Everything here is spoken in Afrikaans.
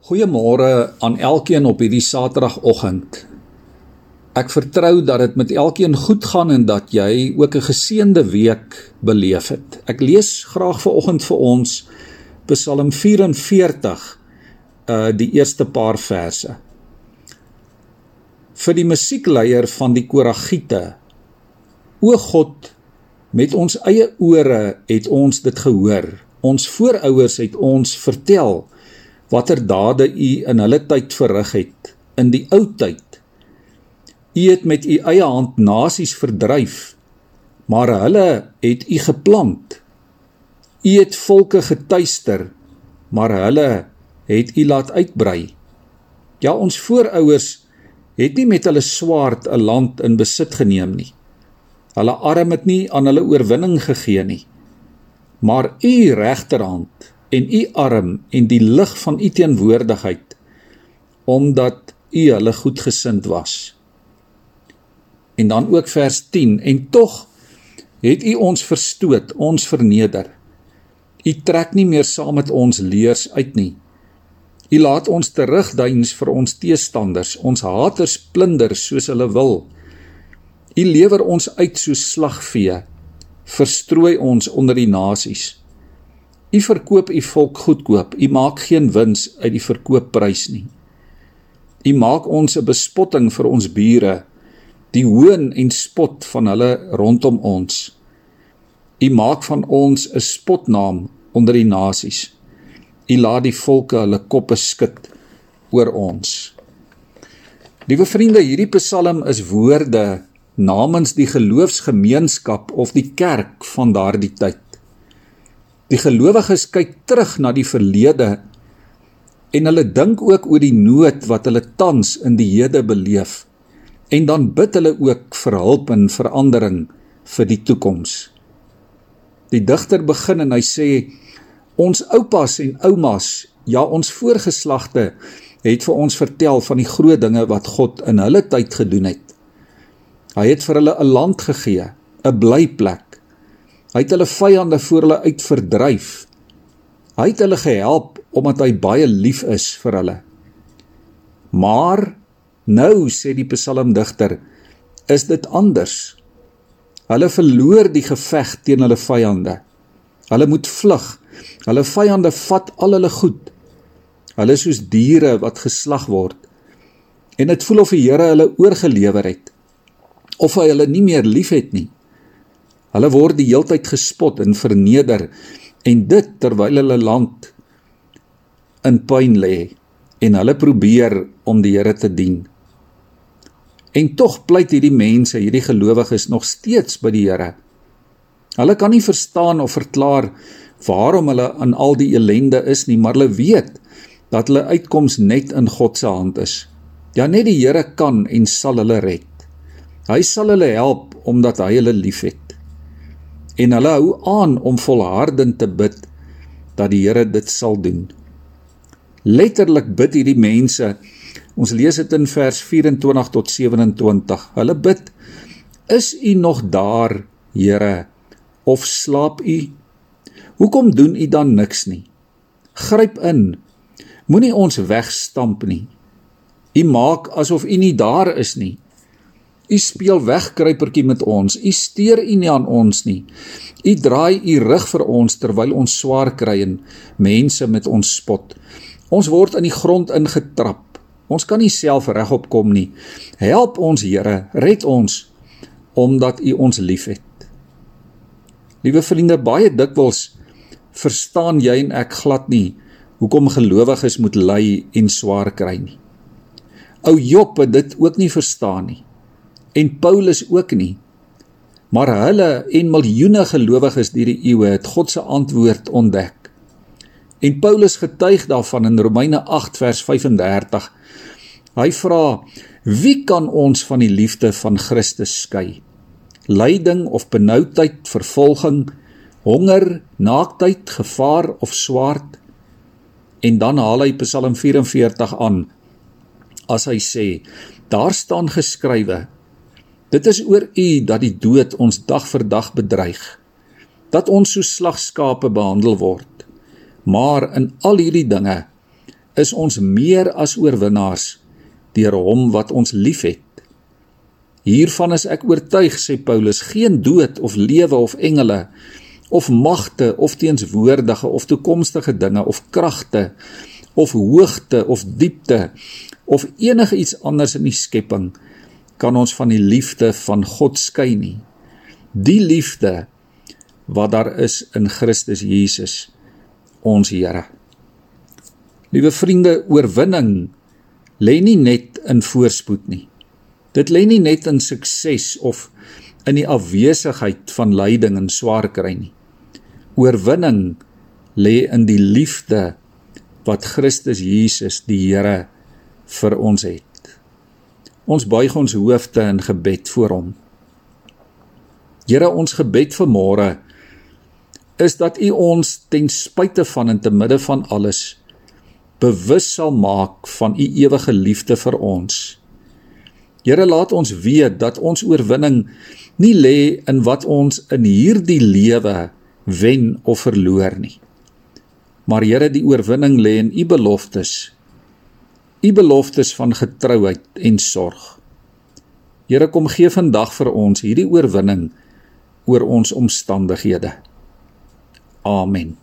Goeiemôre aan elkeen op hierdie Saterdagoggend. Ek vertrou dat dit met elkeen goed gaan en dat jy ook 'n geseënde week beleef het. Ek lees graag vir oggend vir ons Psalm 44 uh die eerste paar verse. Vir die musiekleier van die Koragiete. O God, met ons eie ore het ons dit gehoor. Ons voorouers het ons vertel watter dade u in hulle tyd verrig het in die ou tyd. U het met u eie hand nasies verdryf, maar hulle het u geplant. U het volke getuister, maar hulle het u laat uitbrei. Ja, ons voorouers het nie met hulle swaard 'n land in besit geneem nie. Hulle arm het nie aan hulle oorwinning gegee nie. Maar u regterhand en u arm en die lig van u teenwoordigheid omdat u hulle goedgesind was. En dan ook vers 10 en tog het u ons verstoot, ons verneder. U trek nie meer saam met ons leers uit nie. U laat ons terugduins vir ons teestanders, ons haters plunder soos hulle wil. U lewer ons uit soos slagvee, verstrooi ons onder die nasies. U verkoop u volk goedkoop. U maak geen wins uit die verkoopprys nie. U maak ons 'n bespotting vir ons bure, die hoon en spot van hulle rondom ons. U maak van ons 'n spotnaam onder die nasies. U laat die volke hulle koppe skud oor ons. Liewe vriende, hierdie Psalm is woorde namens die geloofsgemeenskap of die kerk van daardie tyd. Die gelowiges kyk terug na die verlede en hulle dink ook oor die nood wat hulle tans in die hede beleef en dan bid hulle ook vir hulp en verandering vir die toekoms. Die digter begin en hy sê ons oupas en oumas, ja ons voorgeslagte het vir ons vertel van die groot dinge wat God in hulle tyd gedoen het. Hy het vir hulle 'n land gegee, 'n blyplek Hy het hulle vyande voor hulle uit verdryf. Hy het hulle gehelp omdat hy baie lief is vir hulle. Maar nou sê die psalmdigter, is dit anders. Hulle verloor die geveg teen hulle vyande. Hulle moet vlug. Hulle vyande vat al hulle goed. Hulle is soos diere wat geslag word. En dit voel of die Here hulle oorgelewer het of hy hulle nie meer liefhet nie. Hulle word die heeltyd gespot en verneder en dit terwyl hulle land in pyn lê en hulle probeer om die Here te dien. En tog pleit hierdie mense, hierdie gelowiges nog steeds by die Here. Hulle kan nie verstaan of verklaar waarom hulle in al die ellende is nie, maar hulle weet dat hulle uitkoms net in God se hand is. Ja, net die Here kan en sal hulle red. Hy sal hulle help omdat hy hulle liefhet en hulle hou aan om volhardend te bid dat die Here dit sal doen. Letterlik bid hierdie mense. Ons lees dit in vers 24 tot 27. Hulle bid: Is U nog daar, Here, of slaap U? Hoekom doen U dan niks nie? Gryp in. Moenie ons wegstamp nie. U maak asof U nie daar is nie. U speel wegkruipertjie met ons. U steur u nie aan ons nie. U draai u rug vir ons terwyl ons swaar kry en mense met ons spot. Ons word in die grond ingetrap. Ons kan nie self regop kom nie. Help ons Here, red ons omdat u ons liefhet. Liewe vriende, baie dikwels verstaan jy en ek glad nie hoekom gelowiges moet ly en swaar kry nie. Ou Job het dit ook nie verstaan nie en Paulus ook nie. Maar hulle en miljoene gelowiges deur die eeue het God se antwoord ontdek. En Paulus getuig daarvan in Romeine 8 vers 35. Hy vra: Wie kan ons van die liefde van Christus skei? Lyding of benoudheid, vervolging, honger, naaktheid, gevaar of swaard? En dan haal hy Psalm 44 aan as hy sê: Daar staan geskrywe: Dit is oor U dat die dood ons dag vir dag bedreig. Dat ons so slagskape behandel word. Maar in al hierdie dinge is ons meer as oorwinnaars deur hom wat ons liefhet. Hiervan is ek oortuig, sê Paulus, geen dood of lewe of engele of magte of teenswoordige of toekomstige dinge of kragte of hoogte of diepte of enige iets anders in die skepping kan ons van die liefde van God skei nie. Die liefde wat daar is in Christus Jesus ons Here. Liewe vriende, oorwinning lê nie net in voorspoed nie. Dit lê nie net in sukses of in die afwesigheid van lyding en swaar kry nie. Oorwinning lê in die liefde wat Christus Jesus die Here vir ons het. Ons buig ons hoofde in gebed voor hom. Here, ons gebed vir môre is dat U ons ten spyte van en te midde van alles bewus sal maak van U ewige liefde vir ons. Here, laat ons weet dat ons oorwinning nie lê in wat ons in hierdie lewe wen of verloor nie. Maar Here, die oorwinning lê in U beloftes. U beloftes van getrouheid en sorg. Here, kom gee vandag vir ons hierdie oorwinning oor ons omstandighede. Amen.